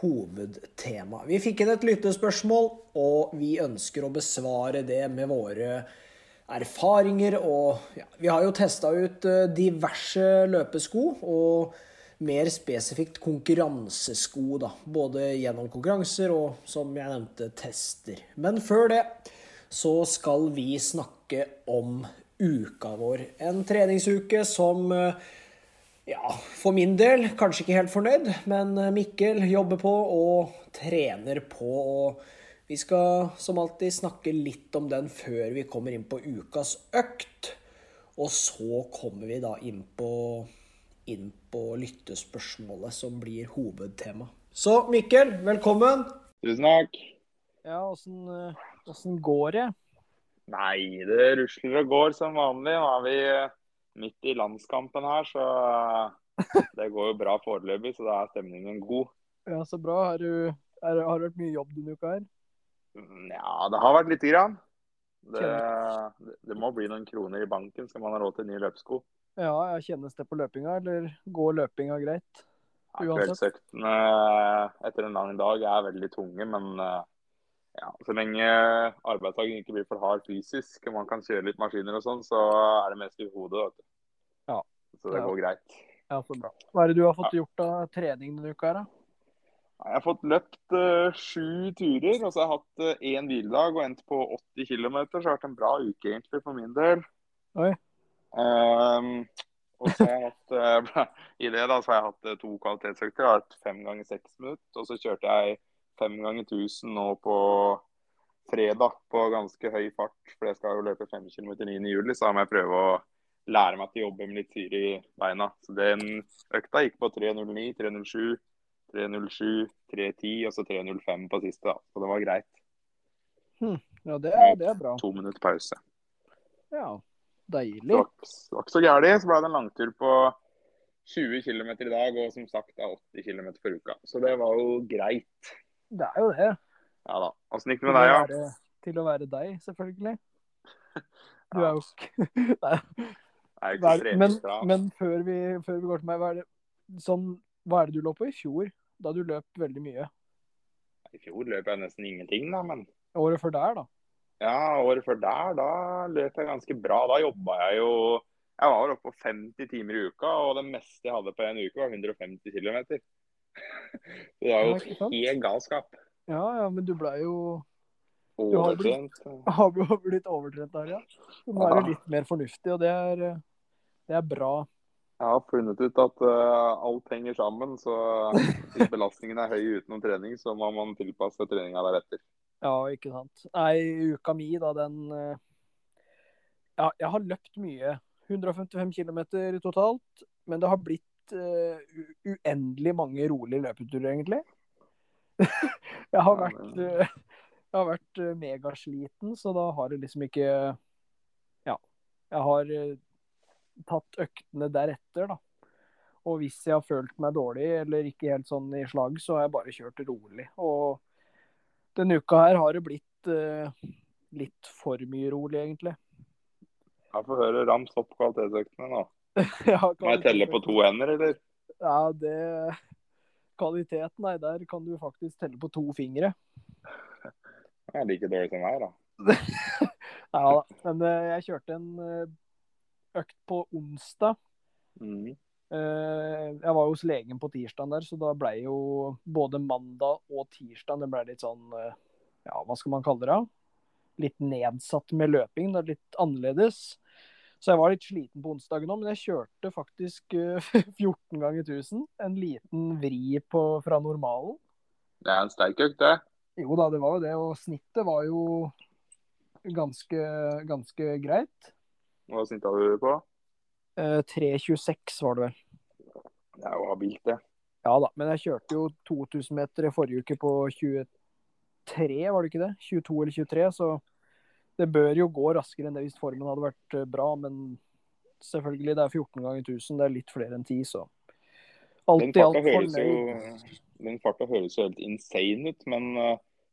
hovedtema. Vi fikk inn et lyttespørsmål, og vi ønsker å besvare det med våre erfaringer. Og ja, vi har jo testa ut eh, diverse løpesko, og mer spesifikt konkurransesko. da, Både gjennom konkurranser og, som jeg nevnte, tester. Men før det så skal vi snakke om uka vår. En treningsuke som eh, ja, for min del kanskje ikke helt fornøyd, men Mikkel jobber på og trener på. og Vi skal som alltid snakke litt om den før vi kommer inn på ukas økt. Og så kommer vi da inn på, inn på lyttespørsmålet, som blir hovedtema. Så Mikkel, velkommen. Tusen takk. Ja, åssen, åssen går det? Nei, det rusler og går som vanlig. Nå er vi midt i landskampen her, så det går jo bra foreløpig. Så da er stemningen god. Ja, Så bra. Har du, er, har det vært mye jobb denne uka her? Nja, ja, det har vært lite grann. Det, det, må bli noen kroner i banken skal man ha råd til nye løpsko. Ja, jeg kjennes det på løpinga, eller går løpinga greit? Ja, Kveldsøktene etter en lang dag er veldig tunge, men eh, ja, så lenge arbeidsdagen ikke blir for hard fysisk, og man kan kjøre litt maskiner og sånn, så er det mest i hodet. Ja. Så det ja. går greit. Ja, så bra. Hva er det du har fått gjort av trening denne uka? her da? Jeg har fått løpt uh, sju turer, og så har jeg hatt én uh, hviledag og endt på 80 km. Så det har vært en bra uke egentlig for min del. Oi. Um, og så har jeg hatt uh, I det da, så har jeg hatt to kvalitetsøkter. Jeg har hatt fem ganger seks minutter. Og så kjørte jeg fem ganger 1000 nå på fredag på ganske høy fart. For jeg skal jo løpe 5 km 9. juli, så da må jeg prøve å lære meg til å jobbe med litt syre i beina. Så den økta gikk på 3.09, 3.07, 3.07, 3.10 og så 3.05 på siste. da. Så det var greit. Hm. Ja, det er, det er, bra. To minutter pause. Ja, deilig. Det var, det var ikke så gærent. Så ble det en langtur på 20 km i dag, og som sagt er 80 km for uka. Så det var jo greit. Det er jo det. Ja da. Åssen gikk det med deg, ja? Være, til å være deg, selvfølgelig. Du er jo Nei men, men før, vi, før, vi, går til meg, hva er, det, sånn, hva er det du lå på i fjor? Da du løp veldig mye? I fjor løp jeg nesten ingenting, da, men Året før der, da? Ja, året før der, da løp jeg ganske bra. Da jobba jeg jo Jeg var oppe på 50 timer i uka, og det meste jeg hadde på en uke, var 150 km. det var jo ja, helt galskap. Ja, ja, men du blei jo du har blitt, har blitt overtrent der, ja. Du må være litt mer fornuftig, og det er, det er bra. Jeg har funnet ut at uh, alt henger sammen. Så hvis belastningen er høy utenom trening, så må man tilpasse treninga deretter. Ja, ikke sant. Nei, uka mi, da, den uh, Ja, jeg har løpt mye. 155 km totalt. Men det har blitt uh, uendelig mange rolige løpeturer, egentlig. jeg har vært jeg har vært eh, megasliten, så da har det liksom ikke Ja. Jeg har uh, tatt øktene deretter, da. Og hvis jeg har følt meg dårlig eller ikke helt sånn i slag, så har jeg bare kjørt rolig. Og denne uka her har det blitt uh, litt for mye rolig, egentlig. Jeg får høre rams opp kvalitetsøktene nå. ja, Må jeg telle på to hender, eller? Ja, det Kvaliteten, nei, der kan du faktisk telle på to fingre. Jeg er like dårlig som meg, da. ja da. Men uh, jeg kjørte en uh, økt på onsdag. Mm. Uh, jeg var hos legen på tirsdag der, så da ble jo både mandag og tirsdag det ble litt sånn Ja, hva skal man kalle det? Litt nedsatt med løping. Det er litt annerledes. Så jeg var litt sliten på onsdagen òg, men jeg kjørte faktisk 14 ganger 1000. En liten vri på, fra normalen. Det er en sterk økt, det. Jo da, det var jo det. Og snittet var jo ganske, ganske greit. Hva snittet hadde du på? Eh, 3,26 var det vel. Det er jo habilt, det. Ja da, men jeg kjørte jo 2000 meter i forrige uke på 23, var det ikke det? 22 eller 23, så det bør jo gå raskere enn det hvis formen hadde vært eh, bra. Men selvfølgelig, det er 14 ganger 1000, det er litt flere enn 10, så alt i alt fornøyd. den farta høres jo helt insane ut, men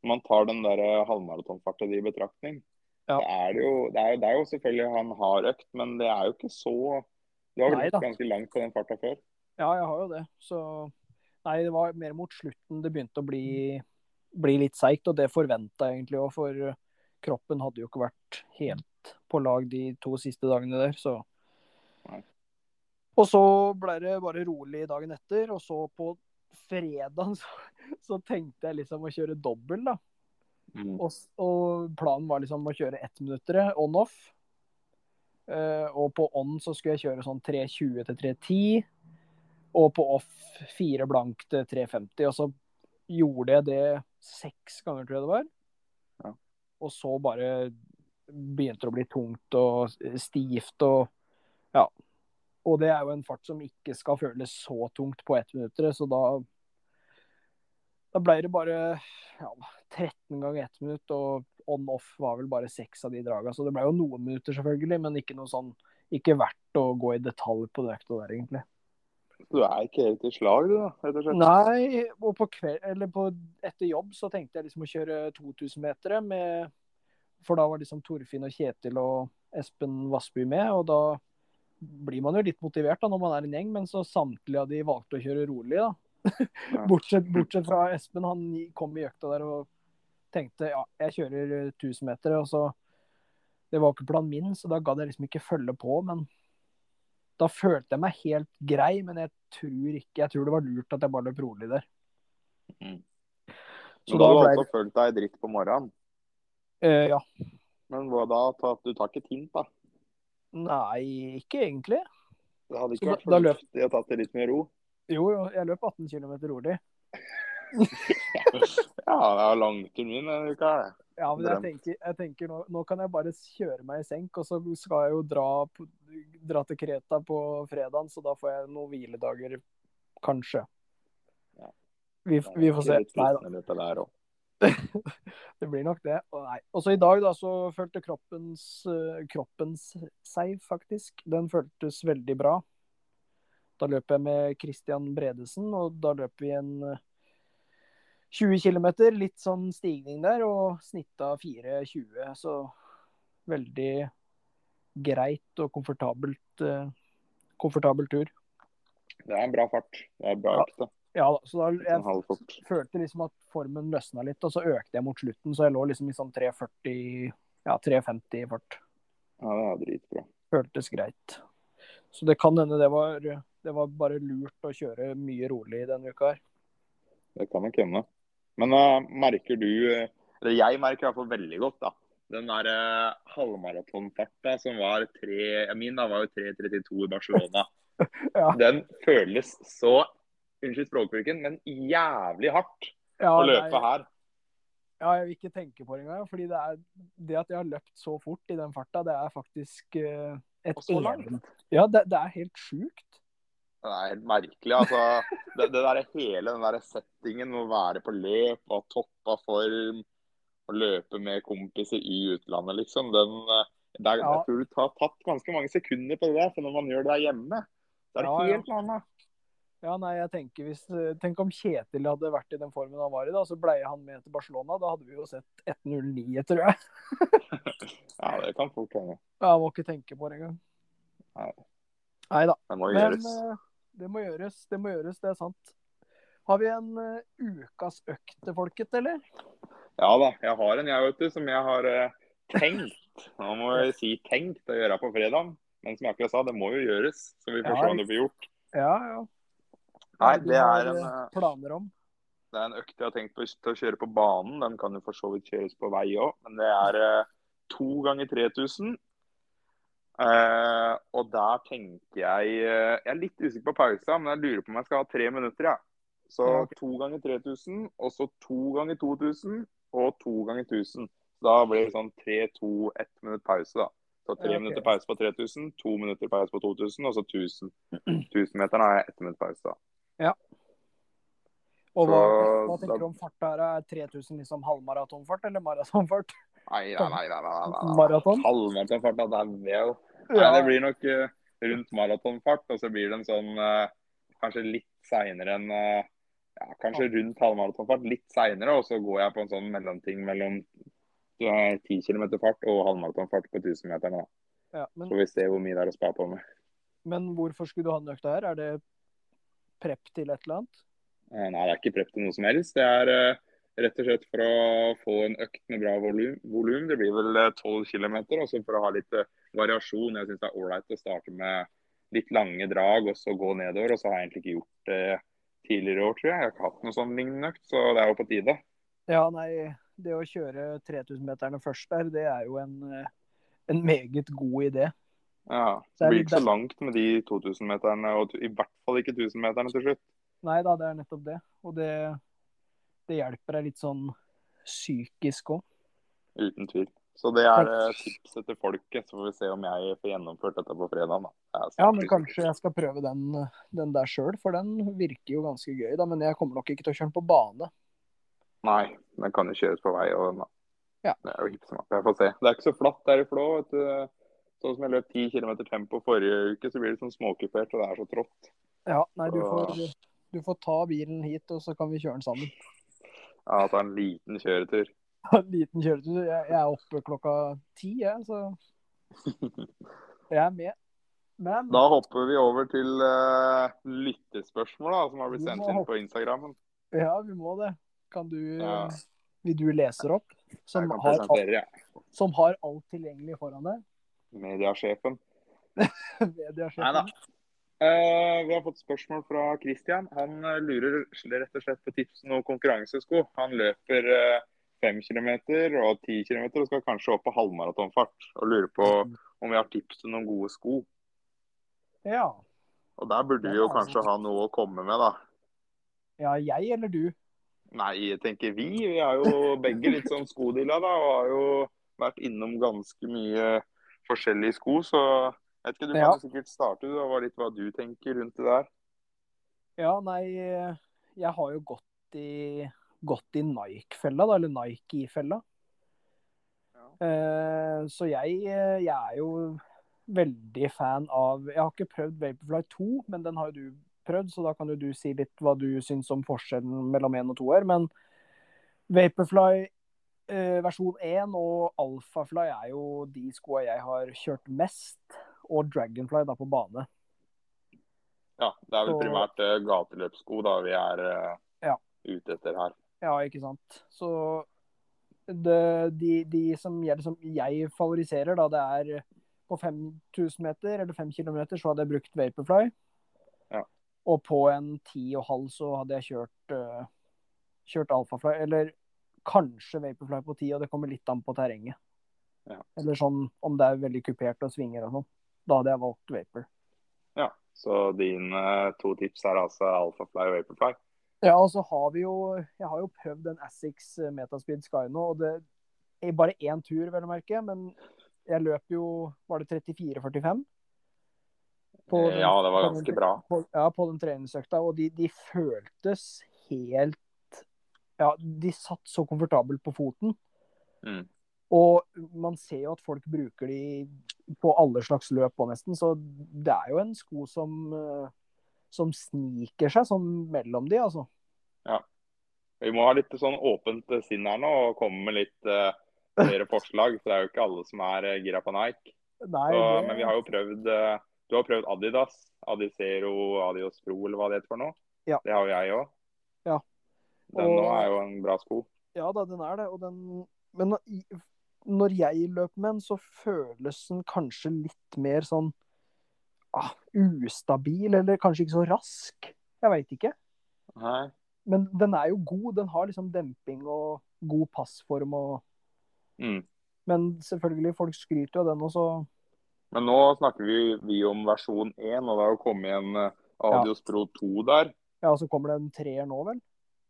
når man tar den der eh, halvmaratonfarta i betraktning, Ja. Det, er jo, det, er, det er jo selvfølgelig han har økt, men det er jo ikke så Du har vel gått ganske langt på den farta før? Ja, jeg har jo det. Så Nei, det var mer mot slutten det begynte å bli, bli litt seigt, og det forventa jeg egentlig òg, for kroppen hadde jo ikke vært helt på lag de to siste dagene der, så Og så ble det bare rolig dagen etter, og så på fredag så, så tenkte jeg liksom å kjøre dobbel, da. Mm. Og, og planen var liksom å kjøre ettminuttere on-off. Uh, og på on så skulle jeg kjøre sånn 3.20 til 3.10. Og på off fire blank til 3.50. Og så gjorde jeg det seks ganger, tror jeg det var. Og så bare begynte det å bli tungt og stivt og ja. Og det er jo en fart som ikke skal føles så tungt på ett minutt, så da da ble det bare ja, 13 ganger ett minutt, og on-off var vel bare seks av de draga. Så det ble jo noen minutter, selvfølgelig, men ikke noe sånn Ikke verdt å gå i detalj på det økta der, egentlig. Du er ikke helt i slag, du, da, rett og slett? Nei, og på kveld, eller på, etter jobb så tenkte jeg liksom å kjøre 2000-metere med For da var liksom Torfinn og Kjetil og Espen Vassby med, og da blir man jo litt motivert da når man er en gjeng, men så samtlige av de valgte å kjøre rolig, da. Ja. bortsett, bortsett fra Espen, han kom i økta der og tenkte ja, jeg kjører 1000 meter, og så Det var ikke planen min, så da gadd jeg liksom ikke følge på, men da følte jeg meg helt grei, men jeg tror ikke Jeg tror det var lurt at jeg bare løp rolig der. Mm. Så da da har du ble følt deg dritt på morgenen. Eh, ja. Men hva da? Du tar ikke tint, da? Nei, ikke egentlig. Det hadde Så vært fornuftig å ta det litt med ro? Jo, jo, jeg løp 18 km rolig. Ja, det er langturen min denne uka. Ja, men jeg tenker, jeg tenker nå, nå kan jeg bare kjøre meg i senk, og så skal jeg jo dra, dra til Kreta på fredagen, så da får jeg noen hviledager, kanskje. Ja. Vi, vi får se. Nei da, det blir nok det. Og. Også i dag da, så følte kroppens, eh, kroppens seg, faktisk. Den føltes veldig bra. Da løp jeg med Christian Bredesen, og da løp vi en 20 km, litt sånn stigning der, og snitta 4,20. Så veldig greit og komfortabelt, eh, komfortabel tur. Det er en bra fart. Det er bra økt. Ja så da jeg følte liksom at formen løsna litt, og så økte jeg mot slutten, så jeg lå liksom i sånn 3,40, ja 3,50 i fart. Ja, det er dritbra. Føltes greit. Så det kan hende det var, det var bare lurt å kjøre mye rolig denne uka her. Det kan nok hende. Men uh, merker du eh, Eller jeg merker i hvert fall veldig godt, da. Den der uh, halvmaratonfarta som var tre Min da var jo 3.32 i Barcelona. Ja. Den føles så Unnskyld språkbruken, men jævlig hardt Ja, å løpe nei, her. ja, jeg vil ikke tenke på det engang. fordi det, er, det at jeg har løpt så fort i den farta, det er faktisk uh, et langt. Ja, det, det er helt sjukt. Det er helt merkelig. altså. Det, det der hele den der settingen med å være på løp og toppa form og løpe med kompiser i utlandet, liksom. Den, der, det er, Ja. Jeg tror du har tatt ganske mange sekunder på det der, for når man gjør det der hjemme, så er det Ja, helt ja. annet. Ja, nei, jeg tenker hvis, eh, Tenk om Kjetil hadde vært i den formen han var i, da, så blei han med til Barcelona. Da hadde vi jo sett 1.09, tror jeg. Ja, det kan fort hende. Ja, Jeg må ikke tenke på det engang. Nei. Nei da. Det må Men gjøres. eh, det må gjøres, det må gjøres, det er sant. Har vi en uh, ukas økt til folket, eller? Ja da, jeg har en jeg, vet du, som jeg har uh, tenkt Nå må jeg si tenkt å gjøre på fredag. Men som jeg akkurat sa, det må jo gjøres. Så vi får se om det blir gjort. Ja, ja. Nei, det er en eh, planer om. Det er en økt jeg har tenkt på til å kjøre på banen. Den kan jo for så vidt kjøres på vei òg, men det er to ganger 3000. Eh, og der tenker jeg uh, Jeg er litt usikker på pausa, men jeg lurer på om jeg skal ha tre minutter. Ja. Så okay. to ganger 3000, og så to ganger 2000, og to ganger 1000. Da blir det sånn 3, 2, 1 minutt pause, da. Så tre okay. minutter pause på 3000, to minutter pause på 2000, og så 1000. 1000-meteren har jeg ett minutt pause, da. Og hva, Så hva tenker da- du om fart her? Er 3000 liksom halvmaratonfart eller maratonfart? Nei, nei, nei. nei, nei, nei. Maraton? Halvmaratonfart, da. Det er vel Nei, det blir nok eh, rundt maratonfart, og så blir det en sånn eh, kanskje litt seinere enn eh, ja, Kanskje rundt halvmaratonfart, litt seinere, og så går jeg på en sånn mellomting mellom eh, 10 km fart og halvmaratonfart på 1000-meterne. Ja, men, Så vi ser hvor mye det er å spa på med. men hvorfor skulle du ha den økta her? Er det prep til et eller annet? Nei, det er ikke prep til noe som helst. Det er eh, rett og slett for å få en økt med bra volum. volum. Det blir vel eh, 12 km, og så for å ha litt eh, variasjon. Jeg syns det er ålreit å starte med litt lange drag og så gå nedover. Og så har jeg egentlig ikke gjort det tidligere år, tror jeg. Jeg har ikke hatt noe sånn lignende økt, så det er jo på tide. Ja, nei, det å kjøre 3000-meterne først der, det er jo en, eh, en meget god idé. Ja, Det blir ikke så langt med de 2000-meterne, og i hvert fall ikke 1000-meterne til slutt. Nei da, det er nettopp det. Og det, det hjelper deg litt sånn psykisk òg. Uten tvil. Så det er eh, tipset til folket. Så får vi se om jeg får gjennomført dette på fredag. Da. Ja, men kanskje jeg skal prøve den, den der sjøl, for den virker jo ganske gøy. da, Men jeg kommer nok ikke til å kjøre den på bane. Nei, den kan jo kjøres på vei. og den. Ja. Det er jo hipp som happ. Jeg får se. Det er ikke så flatt der i Flå. vet du. Sånn som jeg løp 10 km tempo forrige uke, så blir det sånn småkupert, og det er så trått. Ja, nei, du får, du får ta bilen hit, og så kan vi kjøre den sammen. Ja, ta en liten kjøretur. En liten kjøretur. Jeg, jeg er oppe klokka ti, jeg, så jeg er med. Men Da hopper vi over til uh, lyttespørsmål da, som har blitt sendt inn på Instagrammen. ja, vi må det. Kan du Ja. Vil du lese opp? Som har, alt, ja. som har alt tilgjengelig foran deg? mediasjefen. Mediasjefen. Neida. Eh, vi har fått spørsmål fra Christian. Han eh, lurer rett og slett på tips om konkurransesko. Han løper uh, 5 km og 10 km og skal kanskje opp på halvmaratonfart. Og lurer på om vi har tips til noen gode sko. Ja. Og der burde vi jo kanskje ha noe å komme med, da. ja, jeg eller du? Nei, jeg tenker vi. Vi er jo begge litt sånn skodilla, da. Og har jo vært innom ganske mye forskjellige sko. Så jeg vet ikke, du kan jo sikkert starte du, og litt hva du tenker rundt det der. Ja, nei, jeg har jo gått i, gått i Nike-fella, da, eller Nike-fella. Ja. Eh, så jeg, jeg er jo veldig fan av Jeg har ikke prøvd Vaporfly 2, men den har jo du prøvd, så da kan jo du si litt hva du syns om forskjellen mellom 1 og 2 her. Men Vaporfly eh, versjon 1 og Alphafly er jo de skoa jeg har kjørt mest, og Dragonfly da på bane. Ja, det er vel Så- primært eh, gateløpssko da vi er uh, Ja. ute etter her. Ja, ikke sant. Så det, de, de som, jeg, som jeg favoriserer, da, det er på 5000 meter eller 5 km, så hadde jeg brukt Vaporfly. Ja. Og på en 10,5 så hadde jeg kjørt, uh, kjørt Alphafly. Eller kanskje Vaporfly på 10, og det kommer litt an på terrenget. Ja. Eller sånn om det er veldig kupert og svinger og sånn. Da hadde jeg valgt Vapor. Ja, så dine to tips er altså Alphafly og Vaporfly. Ja, og så har vi jo Jeg har jo prøvd en Assix Metaspeed Sky nå, og det er bare én tur, vel å merke. Men jeg løp jo Var det 34,45? På den- Ja, det var den- ganske bra. På, ja, på den treningsøkta. Og de, de føltes helt Ja, de satt så komfortabelt på foten. Mm. Og man ser jo at folk bruker de på alle slags løp òg, nesten. Så det er jo en sko som, eh, som sniker seg sånn mellom de, altså. Ja. Vi må ha litt sånn åpent eh, sinn her nå og komme med litt uh, flere forslag. For det er jo ikke alle som er gira på Nike. Nei, Så, det- men vi har jo prøvd uh, Du har prøvd Adidas. Adicero, Adios Pro eller hva det heter for noe. Ja. Det har jo jeg òg. Ja. Den Og- nå er jo en bra sko. Ja da, den er det. Og den Men når- jeg løper med den, så føles den kanskje litt mer sånn ah, ustabil, eller kanskje ikke så rask. Jeg veit ikke. Nei. Men den er jo god. Den har liksom demping og god passform og Mm. Men selvfølgelig, folk skryter jo av den også. Men nå snakker vi, vi om versjon 1, og det har jo kommet en Adios ja. Pro 2 der. Ja, så kommer det en treer nå, vel?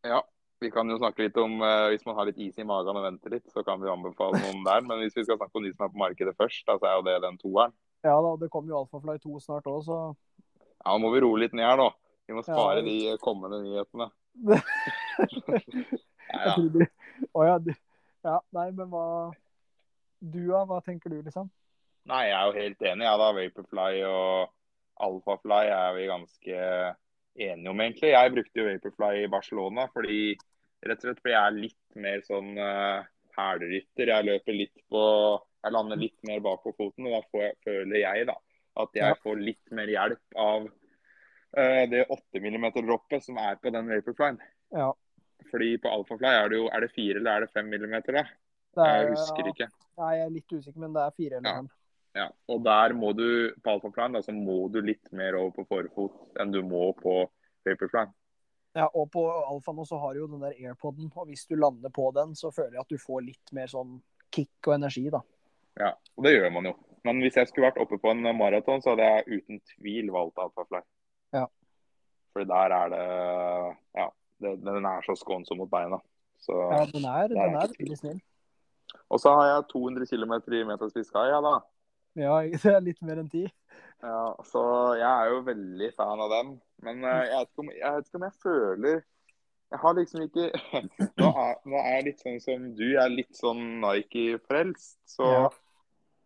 Ja, vi kan jo snakke litt om uh, Hvis man har litt is i magen og venter litt, så kan vi anbefale noen der. Men hvis vi skal snakke om de som er på markedet først, da, så er jo det den toeren. Ja da, det kommer jo Alphafly 2 snart òg, så Ja, nå må vi roe litt ned her nå. Vi må Ja, spare det- de kommende nyhetene. Ja, ja. De... Å ja, de... Ja, nei, men hva Du, da? Hva tenker du, liksom? Nei, jeg er jo helt enig. Ja, da. Vaporfly og Alphafly er vi ganske enige om, egentlig. Jeg brukte jo Vaporfly i Barcelona fordi rett og slett fordi jeg er litt mer sånn hælerytter. Jeg løper litt på Jeg lander litt mer bak på foten, og da får jeg, føler jeg da at jeg får litt mer hjelp av uh, det 8 mm-droppet som er på den Vaporflyen. Ja. Fordi på Alphafly er det jo Er det 4 eller er det 5 mm, da? Det er, Jeg husker ikke. Nei, jeg er litt usikker, men det er 4 eller Ja. Ja, og der må du på Alphaflyen da, så må du litt mer over på forfot enn du må på paperplan. Ja, og på Alfa nå så har du jo den der airpoden, og hvis du lander på den, så føler jeg at du får litt mer sånn kick og energi, da. Ja, og det gjør man jo. Men hvis jeg skulle vært oppe på en maraton, så hadde jeg uten tvil valgt alfafly. Ja. For der er det Ja, det, den er så skånsom mot beina. Så, Ja, den er, den er veldig snill. Og så har jeg 200 km i meterspiss ja da. Ja, det er litt mer enn ti. Ja, så jeg er jo veldig fan av dem. Men eh, jeg, vet om, jeg vet ikke om jeg føler Jeg har liksom ikke Nå er, nå er jeg litt sånn som du. Jeg er litt sånn Nike-frelst. Så Ja.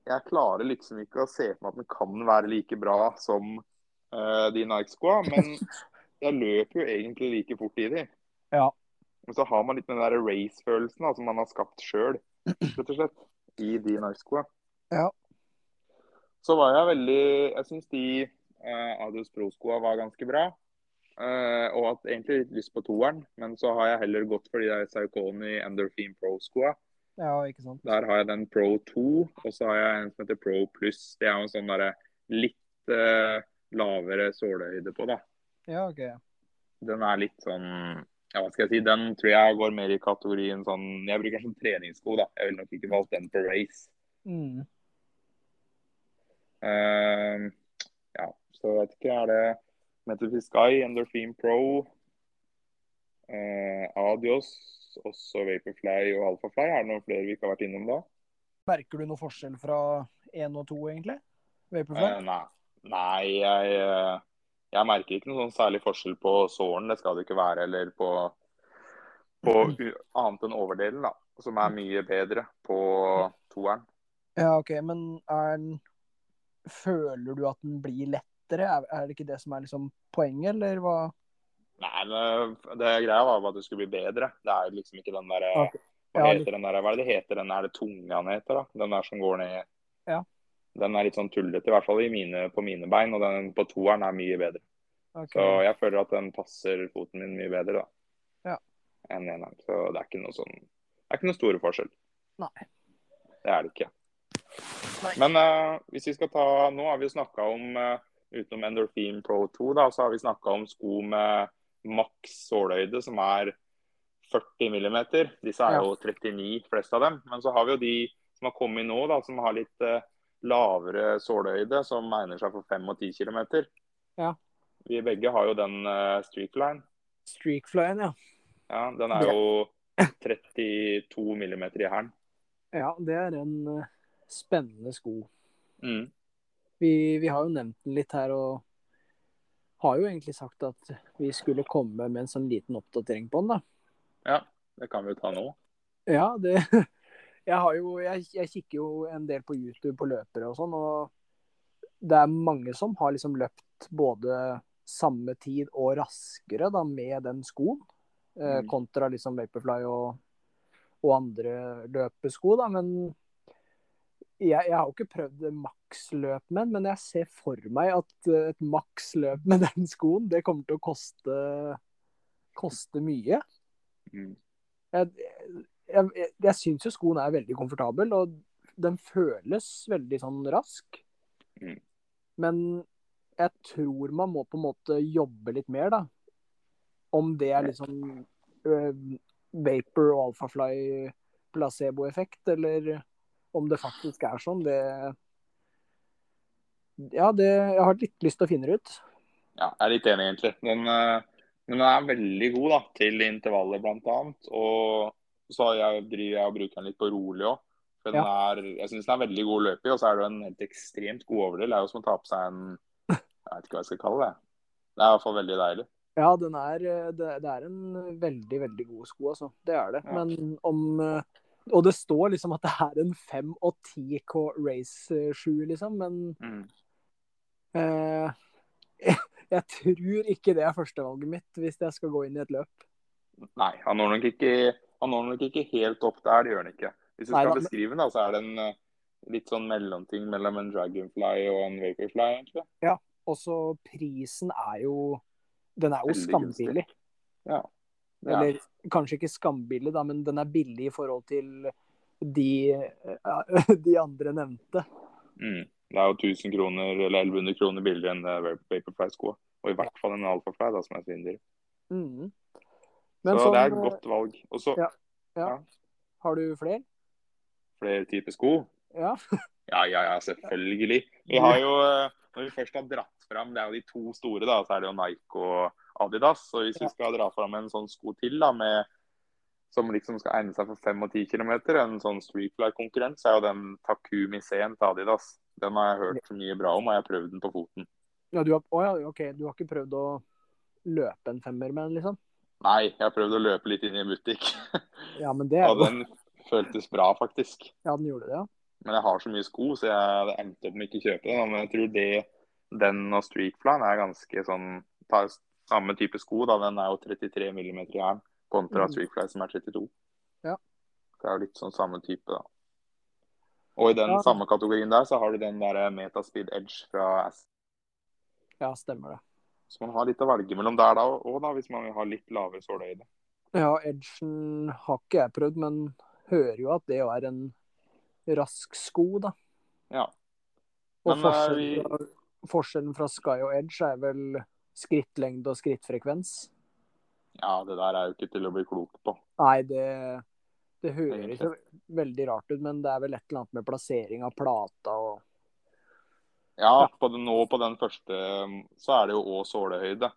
jeg klarer liksom ikke å se for meg at den kan være like bra som uh, de Nike-skoa. Men jeg løper jo egentlig like fort i de. Ja. Men så har man litt den der race-følelsen som man har skapt sjøl, rett og slett, i de Nike-skoa. Ja. Så var jeg veldig Jeg syns de eh, Adios Pro-skoa var ganske bra. Eh, og hatt egentlig litt lyst på toeren, men så har jeg heller gått for de der Saukoni Endorphin Pro-skoa. Ja, ikke sant. Der har jeg den Pro 2, og så har jeg en som heter Pro Pluss. Det er jo en sånn derre litt eh, lavere sålehøyde på, da. Ja, OK. Den er litt sånn ja, hva skal jeg si, Den tror jeg går mer i kategorien sånn Jeg bruker som treningssko, da. Jeg ville nok ikke valgt den på race. Mm. Eh, ja, så jeg vet ikke. Er det Sky, Endorphin Pro, eh, Adios, også Vaporfly og Alphafly? Er det noen flere vi ikke har vært innom da? Merker du noe forskjell fra én og to, egentlig? Vaporfly? Eh, nei, nei jeg, eh, jeg merker ikke noe sånn særlig forskjell på såren. Det skal det ikke være. Eller på, på annet enn overdelen, da. Som er mye bedre på toeren. Ja, OK, men er den Føler du at den blir lettere? Er, er det ikke det som er liksom poenget, eller hva? Nei, men det greia var at det skulle bli bedre. Det er liksom ikke den derre okay. Hva Ja, heter den der, hva er det det heter? Den er det tunga den heter, da? Den der som går ned Ja. Den er litt sånn tullete, i hvert fall i mine, på mine bein. Og den på toeren er mye bedre. Okay. Så jeg føler at den passer foten min mye bedre, da. Ja. Enn eneren. Så det er ikke noe sånn Det er ikke noe store forskjell. Nei. Det er det ikke. Men uh, hvis vi skal ta Nå har vi jo snakka om uh, Utenom Endorphin Pro 2, da, så har vi snakka om sko med maks sålhøyde, som er 40 millimeter. Disse er jo 39, flest av dem. Men så har vi jo de som har kommet nå, da, som har litt uh, lavere sålhøyde, som egner seg for 5 og 10 km. Ja. Vi begge har jo den uh, Streakline. Streakflyen, ja. Ja, den er jo 32 millimeter i hælen. Ja, det er en eh, spennende sko. Mm. Vi, vi har jo nevnt den litt her, og har jo egentlig sagt at vi skulle komme med en sånn liten oppdatering på den, da. Ja, det kan vi jo ta nå. Ja, det Jeg har jo jeg, jeg kikker jo en del på YouTube på løpere og sånn, og det er mange som har liksom løpt både samme tid og raskere da med den skoen, eh, Mm. kontra liksom Vaporfly og, og andre løpesko, da. Men jeg, jeg har jo ikke prøvd maksløp med den, men jeg ser for meg at eh, et maksløp med den skoen, det kommer til å koste, koste mye Mm. jeg, jeg, jeg, syns jo skoen er veldig komfortabel, og den føles veldig sånn rask. Mm. Men jeg tror man må på en måte jobbe litt mer, da. Om det er liksom uh, vapor og alfafly placeboeffekt, eller om det faktisk er sånn, det Ja, det Jeg har litt lyst til å finne det ut. Ja, jeg er litt enig, egentlig. Den, eh, den er veldig god da, til intervaller, bl.a. Og så jeg, driver jeg og bruker den litt på rolig òg. Ja. er, jeg syns den er veldig god å løpe i, og så er det en helt ekstremt god overdel. Det er jo som å ta på seg en Jeg vet ikke hva jeg skal kalle det. Det er i hvert fall veldig deilig. Ja, den er, eh, det, det er en veldig, veldig god sko, altså. Det er det. Ja. Men om eh, Og det står liksom at det er en 5 og 10 K race-shoe, liksom. Men Mm. eh, jeg, jeg tror ikke det er førstevalget mitt hvis jeg skal gå inn i et løp. Nei, han når nok ikke, han når nok ikke helt opp der, det gjør han ikke. Hvis du Nei, skal da, beskrive den, da, så er det en eh, litt sånn mellomting mellom en dragonfly og en vaporfly, egentlig. Ja, Og så prisen er jo Den er jo skambillig. Ja. Det er Eller kanskje ikke skambillig, da, men den er billig i forhold til de, eh, de andre nevnte. Mm. Det er jo 1000 kroner eller 1100 kroner billigere enn det Vaporfly-skoa. Og i hvert fall en Alphafly, da, som er svindyr. Mm. Så sånn, det er et godt valg. Og så Ja. Ja. har du flere? flere typer sko. Ja. Ja, ja, ja, selvfølgelig. Vi har jo, eh, Når vi først har dratt fram, det er jo de to store, da, så er det jo Nike og Adidas. Så hvis vi skal dra fram en sånn sko til da, med, som liksom skal egne seg for 5 og 10 km, en sånn streetfly-konkurrent, så er jo den Takumi C-en til Adidas. Den har jeg hørt mye bra om, og jeg har prøvd den på foten. Ja, du har, å ja, ok. Du har ikke prøvd å løpe en femmer med den, liksom? Nei, jeg har prøvd å løpe litt inn i en butikk, Ja, men det er og den føltes bra, faktisk. Ja, den gjorde det, ja. Men jeg har så mye sko, så jeg endte endt opp med ikke kjøpe den. Men jeg tror det, den og Streakflyen er ganske sånn tar samme type sko. da. Den er jo 33 mm jern kontra Mm. Streetfly som er 32. Ja. Det er jo litt sånn samme type, da. Og i den Ja. samme kategorien der så har du den der Metaspeed Edge fra S. Ja, stemmer det. Så man har litt å velge mellom der da òg, da, hvis man vil ha litt lavere sålehøyde. Ja, Edgen har ikke jeg prøvd, men hører jo at det er en rask sko, da. Ja. Men, og forskjellen, vi- forskjellen fra Sky og Edge er vel skrittlengde og skrittfrekvens. ja, det der er jo ikke til å bli klok på. Nei, det, det høres jo veldig rart ut, men det er vel et eller annet med plassering av plata og Ja, på den, nå på den første så er det jo òg sålehøyde.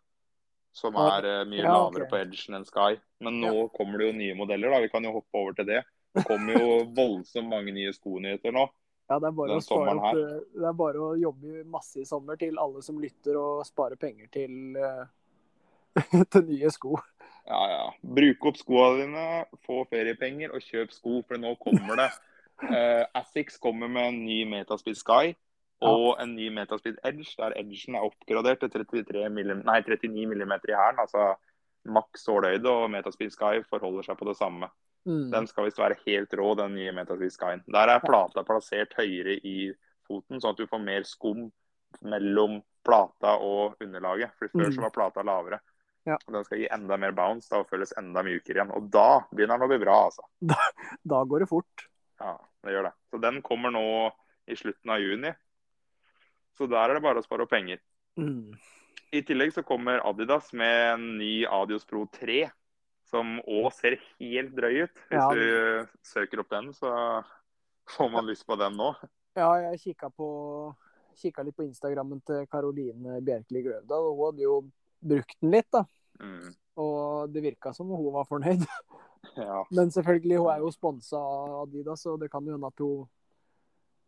Som er eh, mye Ja, lavere ok. på edgen enn Sky. Men nå kommer det jo nye modeller, da. Vi kan jo hoppe over til det. Det kommer jo voldsomt mange nye skonyheter nå. Ja, det er bare, å, spare opp, eh, det er bare å jobbe masse i sommer til alle som lytter, og spare penger til, eh, til nye sko. Ja, ja. Bruk opp skoene dine, få feriepenger og kjøp sko, for nå kommer det. Uh, Assix kommer med en ny Metaspeed Sky og en ny Metaspeed Edge, der edgen er oppgradert til 33 mm, nei, 39 mm i hælen. Altså maks sålhøyde, og Metaspeed Sky forholder seg på det samme. Mm. Den skal visst være helt rå, den nye Metaspeed Skyen. Der er plata plassert høyere i foten, sånn at du får mer skum mellom plata og underlaget. For før Mm. så var plata lavere. Ja. Den skal gi enda mer bounce da, og føles enda mykere igjen. Og da begynner den å bli bra, altså. Da går det fort. Ja, det gjør det. Så den kommer nå i slutten av juni. Så der er det bare å spare opp penger. Mm. I tillegg så kommer Adidas med en ny Adios Pro 3, som òg ser helt drøy ut. Hvis Ja. du søker opp den, så får man lyst på den nå. Ja, jeg kikka på kikka litt på Instagrammen til Karoline Bjerkeli Grøvdal, hun hadde jo brukt den litt, da. Mm. Og det virka som hun var fornøyd. Ja. Men selvfølgelig, hun er jo sponsa av Adidas, og det kan jo hende at hun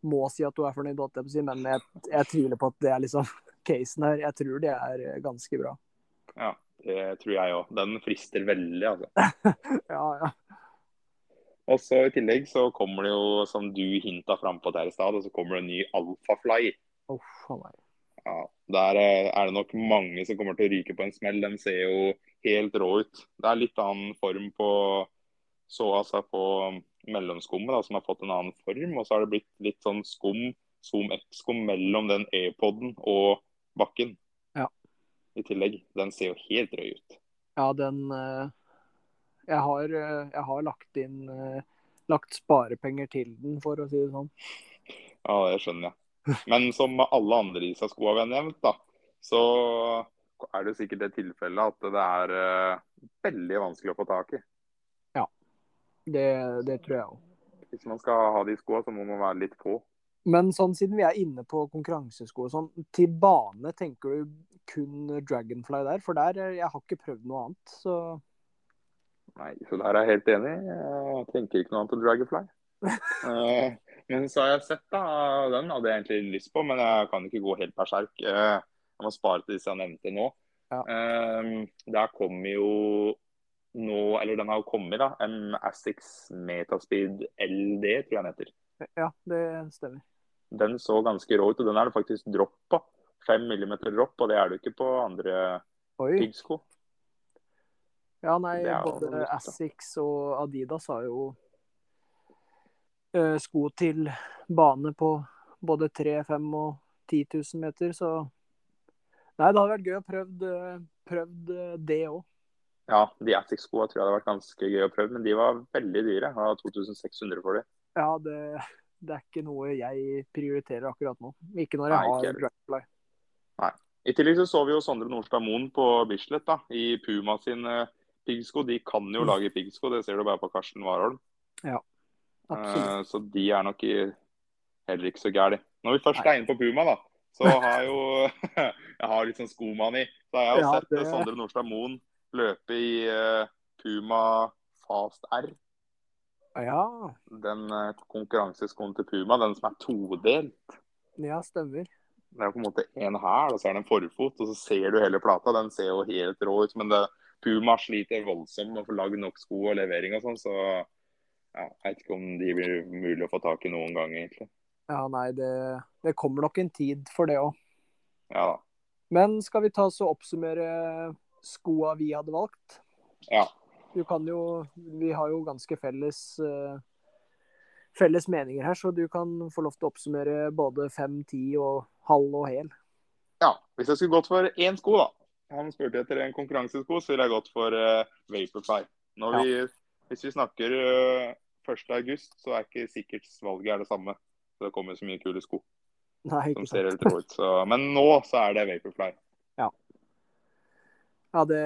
må si at hun er fornøyd, men jeg, jeg tviler på at det er liksom casen her. Jeg tror det er ganske bra. ja, det tror jeg òg. Den frister veldig, altså. Ja, ja. Og så I tillegg så kommer det jo, som du hinta frampå der i stad, så kommer det en ny Alphafly. Oh. Ja, Der eh, er det nok mange som kommer til å ryke på en smell. Den ser jo helt rå ut. Det er litt annen form på så altså på mellomskummet, som har fått en annen form. Og så har det blitt litt sånn skum, Zoom X-skum mellom den e-poden og bakken. Ja. I tillegg. Den ser jo helt rød ut. Ja, den eh, jeg, har, eh, jeg har lagt inn eh, Lagt sparepenger til den, for å si det sånn. Ja, det skjønner jeg. Men som med alle andre Isa-skoa vi har nevnt, da, så er det sikkert det tilfellet at det er veldig vanskelig å få tak i. Det, det tror jeg òg. Hvis man skal ha de skoa, så må man være litt på. Men sånn siden vi er inne på konkurransesko og sånn, til bane tenker du kun Dragonfly der? For der eh, jeg har ikke prøvd noe annet, så Nei, så der er jeg helt enig. Jeg tenker ikke noe annet enn Dragonfly. Eh, men så har jeg sett da, den hadde jeg egentlig lyst på, men jeg kan ikke gå helt berserk. Eh, Jeg må spare til disse jeg nevnte nå. Ja. Der kommer jo nå, eller den har jo kommet, da, en Asics Metaspeed LD, tror jeg den heter. Ja, det stemmer. Den så ganske rå ut, og den er det faktisk dropp på. 5 mm dropp, og det er det ikke på andre piggsko. Ja, nei, både. Asics og Adidas har jo eh, sko til bane på både 3 5 og 10 000 meter, så Nei, det hadde vært gøy å prøvd, eh, prøvd eh, det òg. Ja, de Asics-skoa tror jeg hadde vært ganske gøy å prøve, men de var veldig dyre. Jeg har 2600 for dem. Ja, det, det er ikke noe jeg prioriterer akkurat nå. Ikke når jeg Nei, har Dragonfly. Nei. I tillegg så så vi jo Sondre Nordstad Moen på Bislett da, i Puma sin eh, piggsko. De kan jo Mm. lage piggsko, det ser du bare på Karsten Warholm. Absolutt. Eh, Så de er nok i, heller ikke så gærne. Når vi først er inne på Puma, da, så har jeg jo Jeg har litt sånn skomani. Så har jeg jo Ja, sett det- Sondre Nordstad Moen løpe i eh, Puma Fast R. Ja, Den eh, konkurranseskoen til Puma, den som er todelt. ja, stemmer. Det er på en måte en hæl, og så er det en forfot, og så ser du hele plata. Den ser jo helt rå ut. Men det, Puma sliter voldsomt med å få lagd nok sko og levering og sånn, så ja, jeg vet ikke om de blir mulig å få tak i noen gang, egentlig. Ja, nei, det, det kommer nok en tid for det òg. Ja da. Men skal vi ta oss og oppsummere skoa vi hadde valgt? Ja. Du kan jo Vi har jo ganske felles eh, felles meninger her, så du kan få lov til å oppsummere både fem, ti og halv og hel. ja. Hvis jeg skulle gått for én sko, da. Han spurte etter en konkurransesko, så ville jeg gått for uh, Vaporfly. Når vi, hvis vi snakker uh, 1.8, så er ikke sikkert valget er det samme. Så det kommer så mye kule sko Nei, som ikke ser sant. helt rå ut. Så, men nå så er det Vaporfly. Ja. Ja, det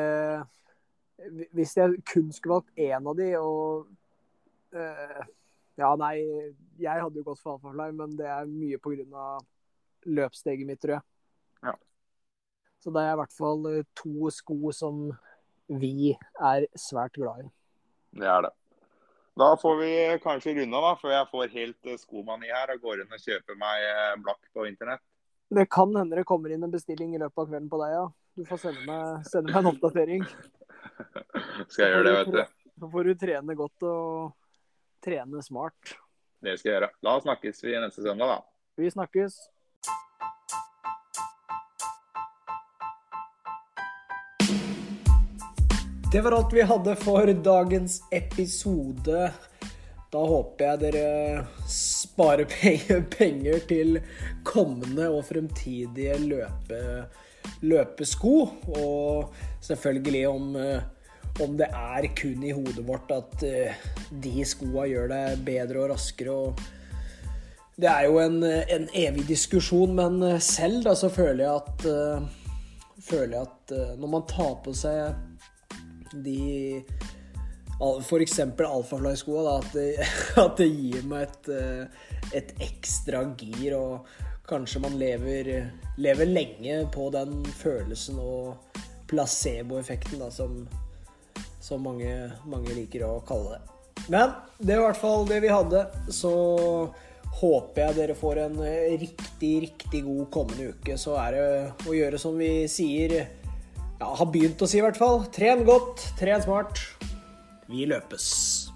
Hvis jeg kun skulle valgt én av de, og uh, Ja, nei, jeg hadde jo gått for Alphafly, men det er mye av løpssteget mitt, tror jeg. Ja. Så det er i hvert fall eh, to sko som vi er svært glad i. Det er det. Da får vi kanskje runde av, da, før jeg får helt uh, skomani her og går inn og kjøper meg eh, blakk på internett. Det kan hende det kommer inn en bestilling i løpet av kvelden på deg, ja. Du får sende meg, sende meg en oppdatering. Skal jeg gjøre det, vet du. Så får du trene godt og trene smart. Det skal jeg gjøre. Da snakkes vi neste søndag, da. Vi snakkes. Det var alt vi hadde for dagens episode. Da håper jeg dere sparer penger, til kommende og fremtidige løpe, løpesko. Og selvfølgelig om, eh, om det er kun i hodet vårt at eh, de skoa gjør deg bedre og raskere. og det er jo en, en evig diskusjon, men selv da så føler jeg at uh, Føler jeg at uh, når man tar på seg de al- Alphafly-skoa, da, at, at det gir meg et, uh, et ekstra gir, og kanskje man lever, lever lenge på den følelsen og placeboeffekten, som, som mange, mange liker å kalle det. Men det er i hvert fall det vi hadde, så håper jeg dere får en riktig, riktig god kommende uke. Så er det å gjøre som vi sier, ja, har begynt å si i hvert fall. Tren godt, tren smart. Vi løpes.